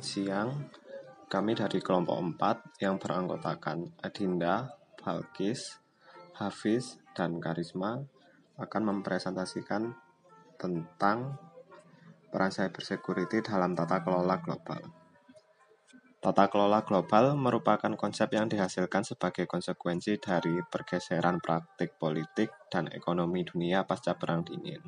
Selamat siang, kami dari kelompok 4 yang beranggotakan Adinda, Balkis, Hafiz, dan Karisma akan mempresentasikan tentang peran cybersecurity dalam tata kelola global. Tata kelola global merupakan konsep yang dihasilkan sebagai konsekuensi dari pergeseran praktik politik dan ekonomi dunia pasca Perang Dingin.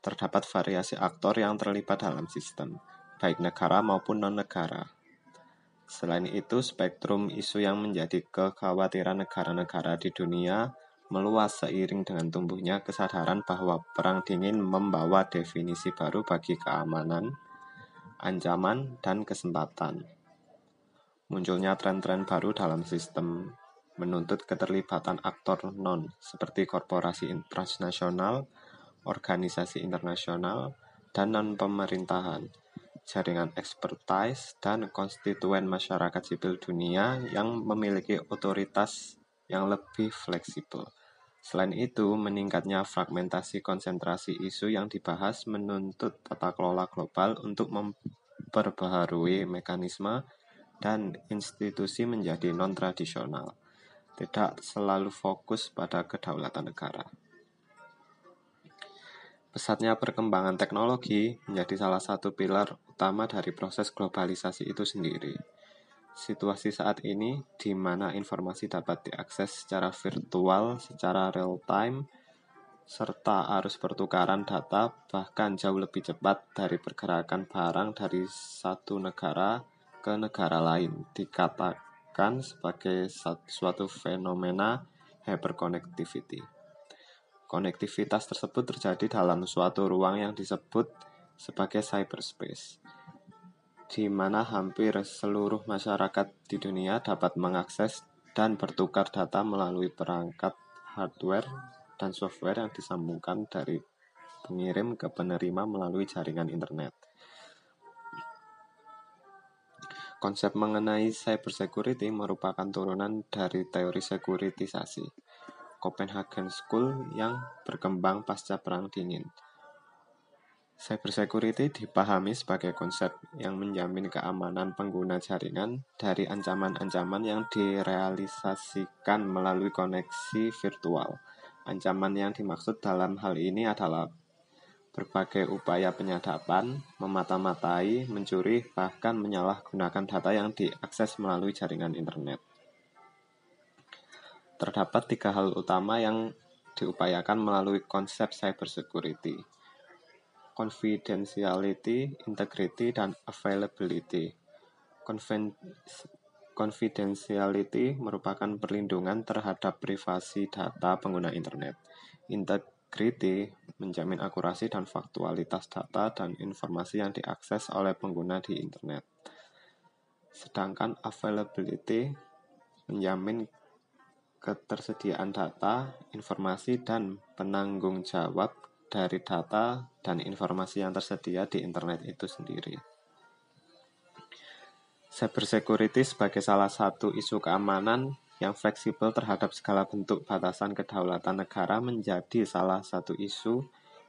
Terdapat variasi aktor yang terlibat dalam sistem, baik negara maupun non-negara. Selain itu, spektrum isu yang menjadi kekhawatiran negara-negara di dunia meluas seiring dengan tumbuhnya kesadaran bahwa perang dingin membawa definisi baru bagi keamanan, ancaman, dan kesempatan. Munculnya tren-tren baru dalam sistem menuntut keterlibatan aktor non seperti korporasi transnasional, organisasi internasional, dan non-pemerintahan jaringan ekspertise, dan konstituen masyarakat sipil dunia yang memiliki otoritas yang lebih fleksibel. Selain itu, meningkatnya fragmentasi konsentrasi isu yang dibahas menuntut tata kelola global untuk memperbaharui mekanisme dan institusi menjadi non-tradisional, tidak selalu fokus pada kedaulatan negara. Pesatnya perkembangan teknologi menjadi salah satu pilar utama dari proses globalisasi itu sendiri. Situasi saat ini di mana informasi dapat diakses secara virtual, secara real time, serta arus pertukaran data bahkan jauh lebih cepat dari pergerakan barang dari satu negara ke negara lain dikatakan sebagai suatu fenomena hyperconnectivity. Konektivitas tersebut terjadi dalam suatu ruang yang disebut sebagai cyberspace, di mana hampir seluruh masyarakat di dunia dapat mengakses dan bertukar data melalui perangkat hardware dan software yang disambungkan dari pengirim ke penerima melalui jaringan internet. Konsep mengenai cybersecurity merupakan turunan dari teori sekuritisasi Copenhagen School yang berkembang pasca Perang Dingin. Cybersecurity dipahami sebagai konsep yang menjamin keamanan pengguna jaringan dari ancaman-ancaman yang direalisasikan melalui koneksi virtual. Ancaman yang dimaksud dalam hal ini adalah berbagai upaya penyadapan, memata-matai, mencuri, bahkan menyalahgunakan data yang diakses melalui jaringan internet. Terdapat tiga hal utama yang diupayakan melalui konsep cybersecurity. Confidentiality, integrity, dan availability. confidentiality merupakan perlindungan terhadap privasi data pengguna internet. Integrity menjamin akurasi dan faktualitas data dan informasi yang diakses oleh pengguna di internet. Sedangkan availability menjamin ketersediaan data, informasi, dan penanggung jawab dari data dan informasi yang tersedia di internet itu sendiri. Cybersecurity sebagai salah satu isu keamanan yang fleksibel terhadap segala bentuk batasan kedaulatan negara menjadi salah satu isu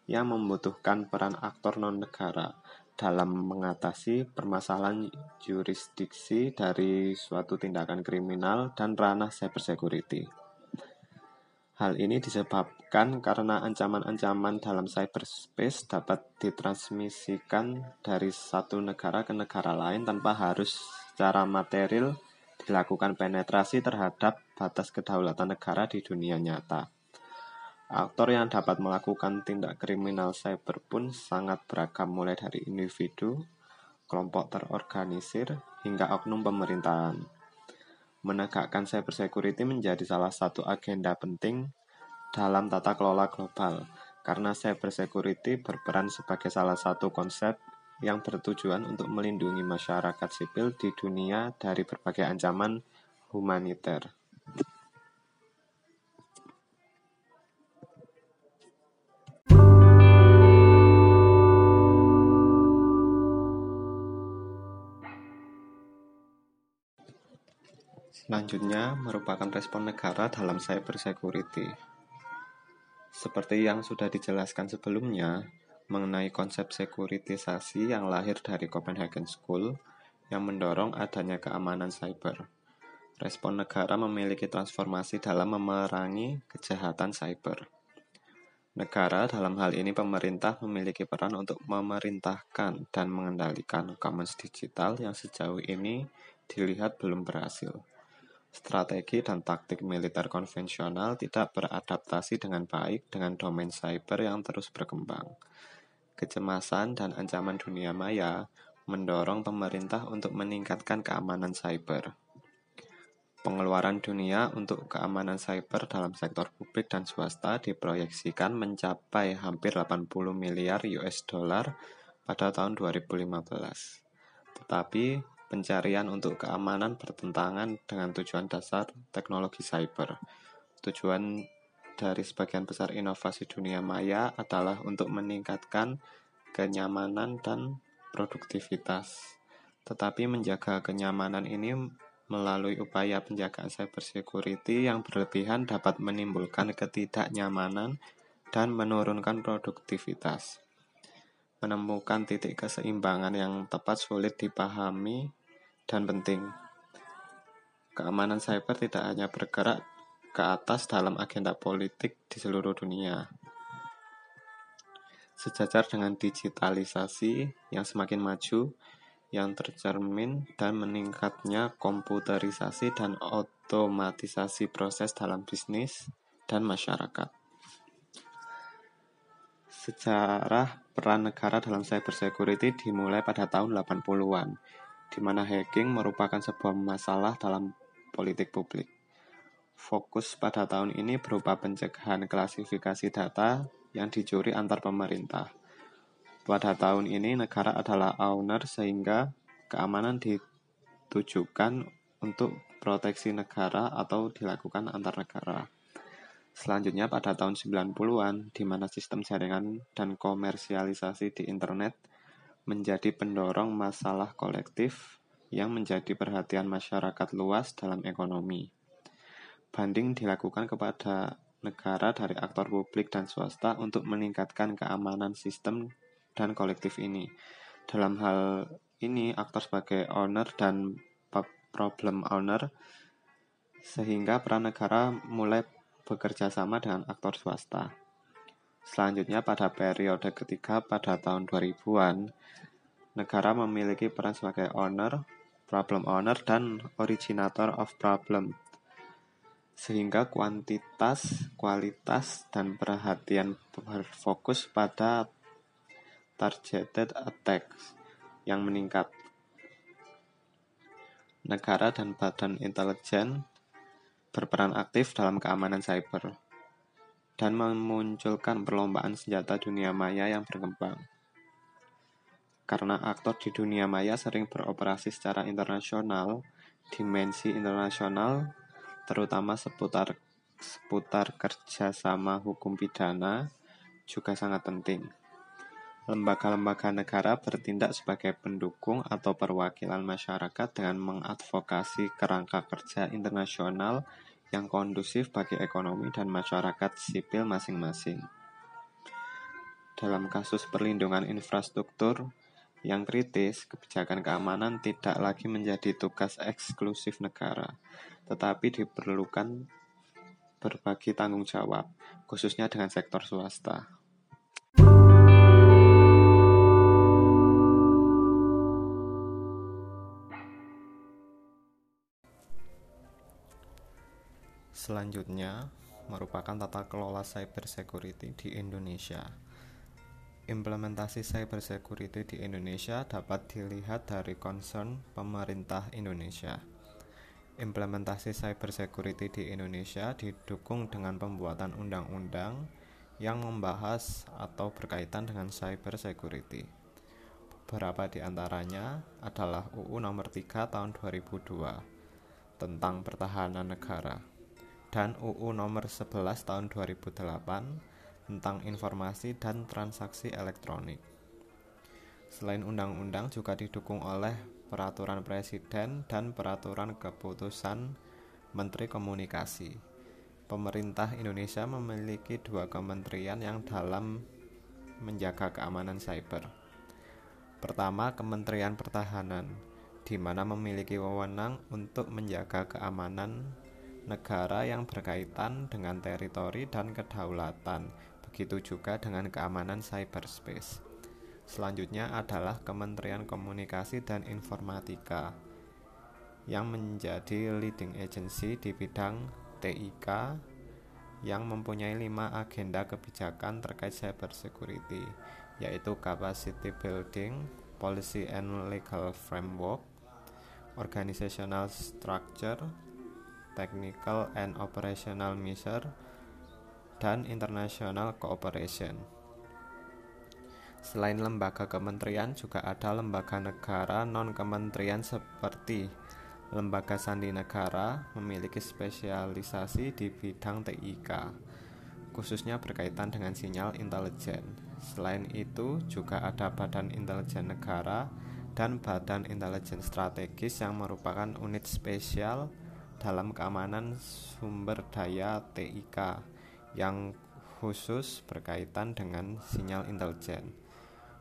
yang membutuhkan peran aktor non-negara dalam mengatasi permasalahan jurisdiksi dari suatu tindakan kriminal dan ranah cybersecurity. Hal ini disebabkan karena ancaman-ancaman dalam cyberspace dapat ditransmisikan dari satu negara ke negara lain tanpa harus secara material dilakukan penetrasi terhadap batas kedaulatan negara di dunia nyata. Aktor yang dapat melakukan tindak kriminal cyber pun sangat beragam mulai dari individu, kelompok terorganisir, hingga oknum pemerintahan. Menegakkan cyber security menjadi salah satu agenda penting dalam tata kelola global, karena cyber security berperan sebagai salah satu konsep yang bertujuan untuk melindungi masyarakat sipil di dunia dari berbagai ancaman humaniter. Selanjutnya merupakan respon negara dalam cyber security. Seperti yang sudah dijelaskan sebelumnya, mengenai konsep sekuritisasi yang lahir dari Copenhagen School, yang mendorong adanya keamanan cyber. Respon negara memiliki transformasi dalam memerangi kejahatan cyber. Negara, dalam hal ini pemerintah, memiliki peran untuk memerintahkan dan mengendalikan commons digital yang sejauh ini dilihat belum berhasil. Strategi dan taktik militer konvensional tidak beradaptasi dengan baik dengan domain cyber yang terus berkembang. Kecemasan dan ancaman dunia maya mendorong pemerintah untuk meningkatkan keamanan cyber. Pengeluaran dunia untuk keamanan cyber dalam sektor publik dan swasta diproyeksikan mencapai hampir 80 miliar US dollar pada tahun 2015. Tetapi pencarian untuk keamanan bertentangan dengan tujuan dasar teknologi cyber. Tujuan dari sebagian besar inovasi dunia maya adalah untuk meningkatkan kenyamanan dan produktivitas. Tetapi menjaga kenyamanan ini melalui upaya penjagaan cyber security yang berlebihan dapat menimbulkan ketidaknyamanan dan menurunkan produktivitas. Menemukan titik keseimbangan yang tepat sulit dipahami dan penting. Keamanan cyber tidak hanya bergerak ke atas dalam agenda politik di seluruh dunia. Sejajar dengan digitalisasi yang semakin maju, yang tercermin dan meningkatnya komputerisasi dan otomatisasi proses dalam bisnis dan masyarakat. Sejarah peran negara dalam cybersecurity dimulai pada tahun 80-an, di mana hacking merupakan sebuah masalah dalam politik publik. Fokus pada tahun ini berupa pencegahan klasifikasi data yang dicuri antar pemerintah – pada tahun ini negara adalah owner sehingga keamanan ditujukan untuk proteksi negara atau dilakukan antar negara. Selanjutnya pada tahun 90-an, di mana sistem jaringan dan komersialisasi di internet menjadi pendorong masalah kolektif yang menjadi perhatian masyarakat luas dalam ekonomi. Banding dilakukan kepada negara dari aktor publik dan swasta untuk meningkatkan keamanan sistem dan kolektif ini. Dalam hal ini, aktor sebagai owner dan problem owner, sehingga peran negara mulai bekerja sama dengan aktor swasta. Selanjutnya, pada periode ketiga pada tahun 2000-an, negara memiliki peran sebagai owner, problem owner, dan originator of problem sehingga kuantitas, kualitas, dan perhatian berfokus pada targeted attacks yang meningkat. Negara dan badan intelijen berperan aktif dalam keamanan cyber dan memunculkan perlombaan senjata dunia maya yang berkembang. Karena aktor di dunia maya sering beroperasi secara internasional, dimensi internasional, terutama seputar seputar kerjasama hukum pidana, juga sangat penting. Lembaga-lembaga negara bertindak sebagai pendukung atau perwakilan masyarakat dengan mengadvokasi kerangka kerja internasional yang kondusif bagi ekonomi dan masyarakat sipil masing-masing. Dalam kasus perlindungan infrastruktur yang kritis, kebijakan keamanan tidak lagi menjadi tugas eksklusif negara, tetapi diperlukan berbagi tanggung jawab, khususnya dengan sektor swasta. Selanjutnya, merupakan tata kelola cyber security di Indonesia. Implementasi cyber security di Indonesia dapat dilihat dari concern pemerintah Indonesia. Implementasi cyber security di Indonesia didukung dengan pembuatan undang-undang yang membahas atau berkaitan dengan cyber security. Beberapa di antaranya adalah UU Nomor 3 Tahun 2002 tentang pertahanan negara dan UU Nomor 11 Tahun 2008 tentang informasi dan transaksi elektronik. Selain undang-undang juga didukung oleh peraturan presiden dan peraturan keputusan Menteri Komunikasi. Pemerintah Indonesia memiliki dua kementerian yang dalam menjaga keamanan cyber. Pertama, Kementerian Pertahanan di mana memiliki wewenang untuk menjaga keamanan negara yang berkaitan dengan teritori dan kedaulatan, begitu juga dengan keamanan cyberspace. Selanjutnya adalah Kementerian Komunikasi dan Informatika yang menjadi leading agency di bidang TIK yang mempunyai lima agenda kebijakan terkait cyber security, yaitu capacity building, policy and legal framework, organizational structure, technical and operational measure, dan international cooperation. Selain lembaga kementerian, juga ada lembaga negara non-kementerian seperti Lembaga Sandi Negara memiliki spesialisasi di bidang TIK, khususnya berkaitan dengan sinyal intelijen. Selain itu, juga ada Badan Intelijen Negara dan Badan Intelijen Strategis yang merupakan unit spesial dalam keamanan sumber daya TIK yang khusus berkaitan dengan sinyal intelijen.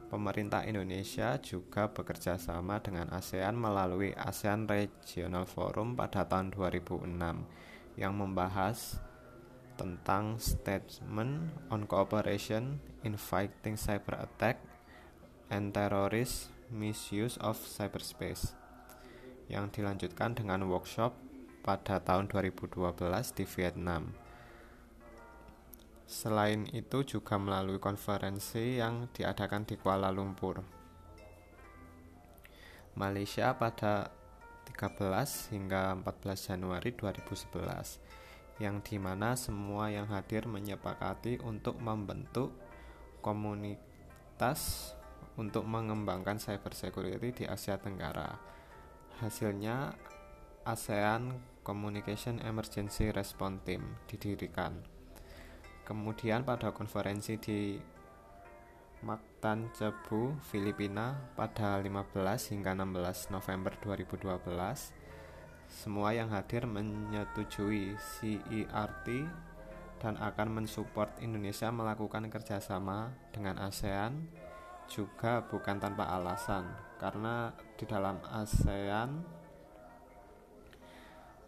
Pemerintah Indonesia juga bekerja sama dengan ASEAN melalui ASEAN Regional Forum pada tahun 2006 yang membahas tentang Statement on Cooperation in Fighting Cyber Attack and Terrorist Misuse of Cyberspace yang dilanjutkan dengan workshop pada tahun 2012 di Vietnam. Selain itu juga melalui konferensi yang diadakan di Kuala Lumpur. Malaysia pada 13 hingga 14 Januari 2011 yang di mana semua yang hadir menyepakati untuk membentuk komunitas untuk mengembangkan cyber security di Asia Tenggara. Hasilnya ASEAN Communication Emergency Response Team didirikan. Kemudian pada konferensi di Mactan Cebu, Filipina pada 15 hingga 16 November 2012 semua yang hadir menyetujui CERT dan akan mensupport Indonesia melakukan kerjasama dengan ASEAN juga bukan tanpa alasan karena di dalam ASEAN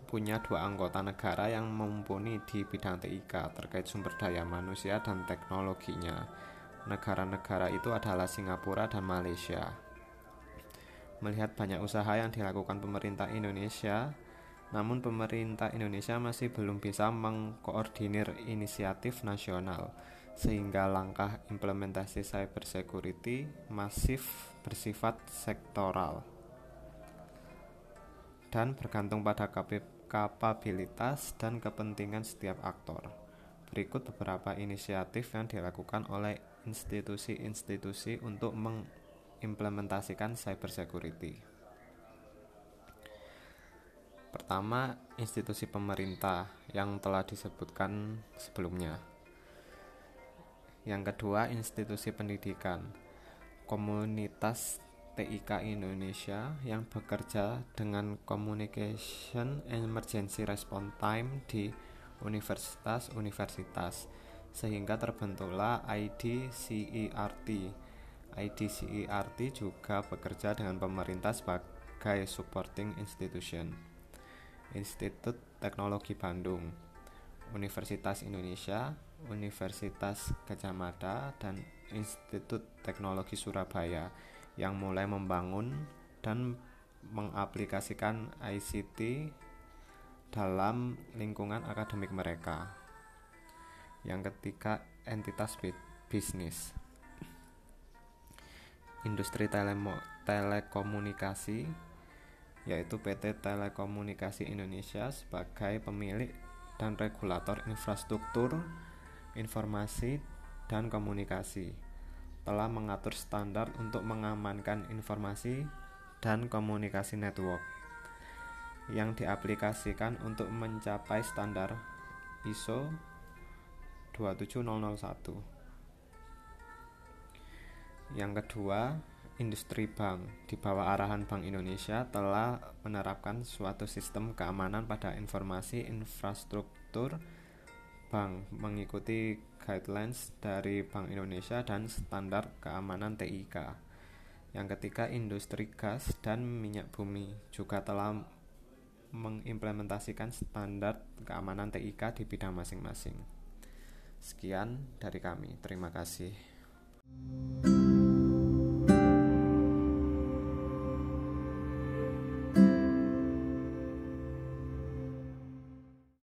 punya dua anggota negara yang mumpuni di bidang TIK terkait sumber daya manusia dan teknologinya. Negara-negara itu adalah Singapura dan Malaysia. Melihat banyak usaha yang dilakukan pemerintah Indonesia, namun pemerintah Indonesia masih belum bisa mengkoordinir inisiatif nasional, sehingga langkah implementasi cyber security masif bersifat sektoral dan bergantung pada kapabilitas dan kepentingan setiap aktor. Berikut beberapa inisiatif yang dilakukan oleh institusi-institusi untuk mengimplementasikan cyber security. Pertama, institusi pemerintah yang telah disebutkan sebelumnya. Yang kedua, institusi pendidikan, komunitas TIK Indonesia yang bekerja dengan Communication Emergency Response Time di universitas-universitas sehingga terbentuklah IDCERT. IDCERT juga bekerja dengan pemerintah sebagai supporting institution. Institut Teknologi Bandung, Universitas Indonesia, Universitas Gajah Mada, dan Institut Teknologi Surabaya yang mulai membangun dan mengaplikasikan ICT dalam lingkungan akademik mereka. Yang ketiga, entitas bisnis. Industri telemo, telekomunikasi yaitu PT Telekomunikasi Indonesia sebagai pemilik dan regulator infrastruktur informasi dan komunikasi telah mengatur standar untuk mengamankan informasi dan komunikasi network yang diaplikasikan untuk mencapai standar ISO 27001. Yang kedua, industri bank di bawah arahan Bank Indonesia telah menerapkan suatu sistem keamanan pada informasi infrastruktur bank mengikuti guidelines dari Bank Indonesia dan standar keamanan TIK. Yang ketiga, industri gas dan minyak bumi juga telah mengimplementasikan standar keamanan TIK di bidang masing-masing. Sekian dari kami, terima kasih.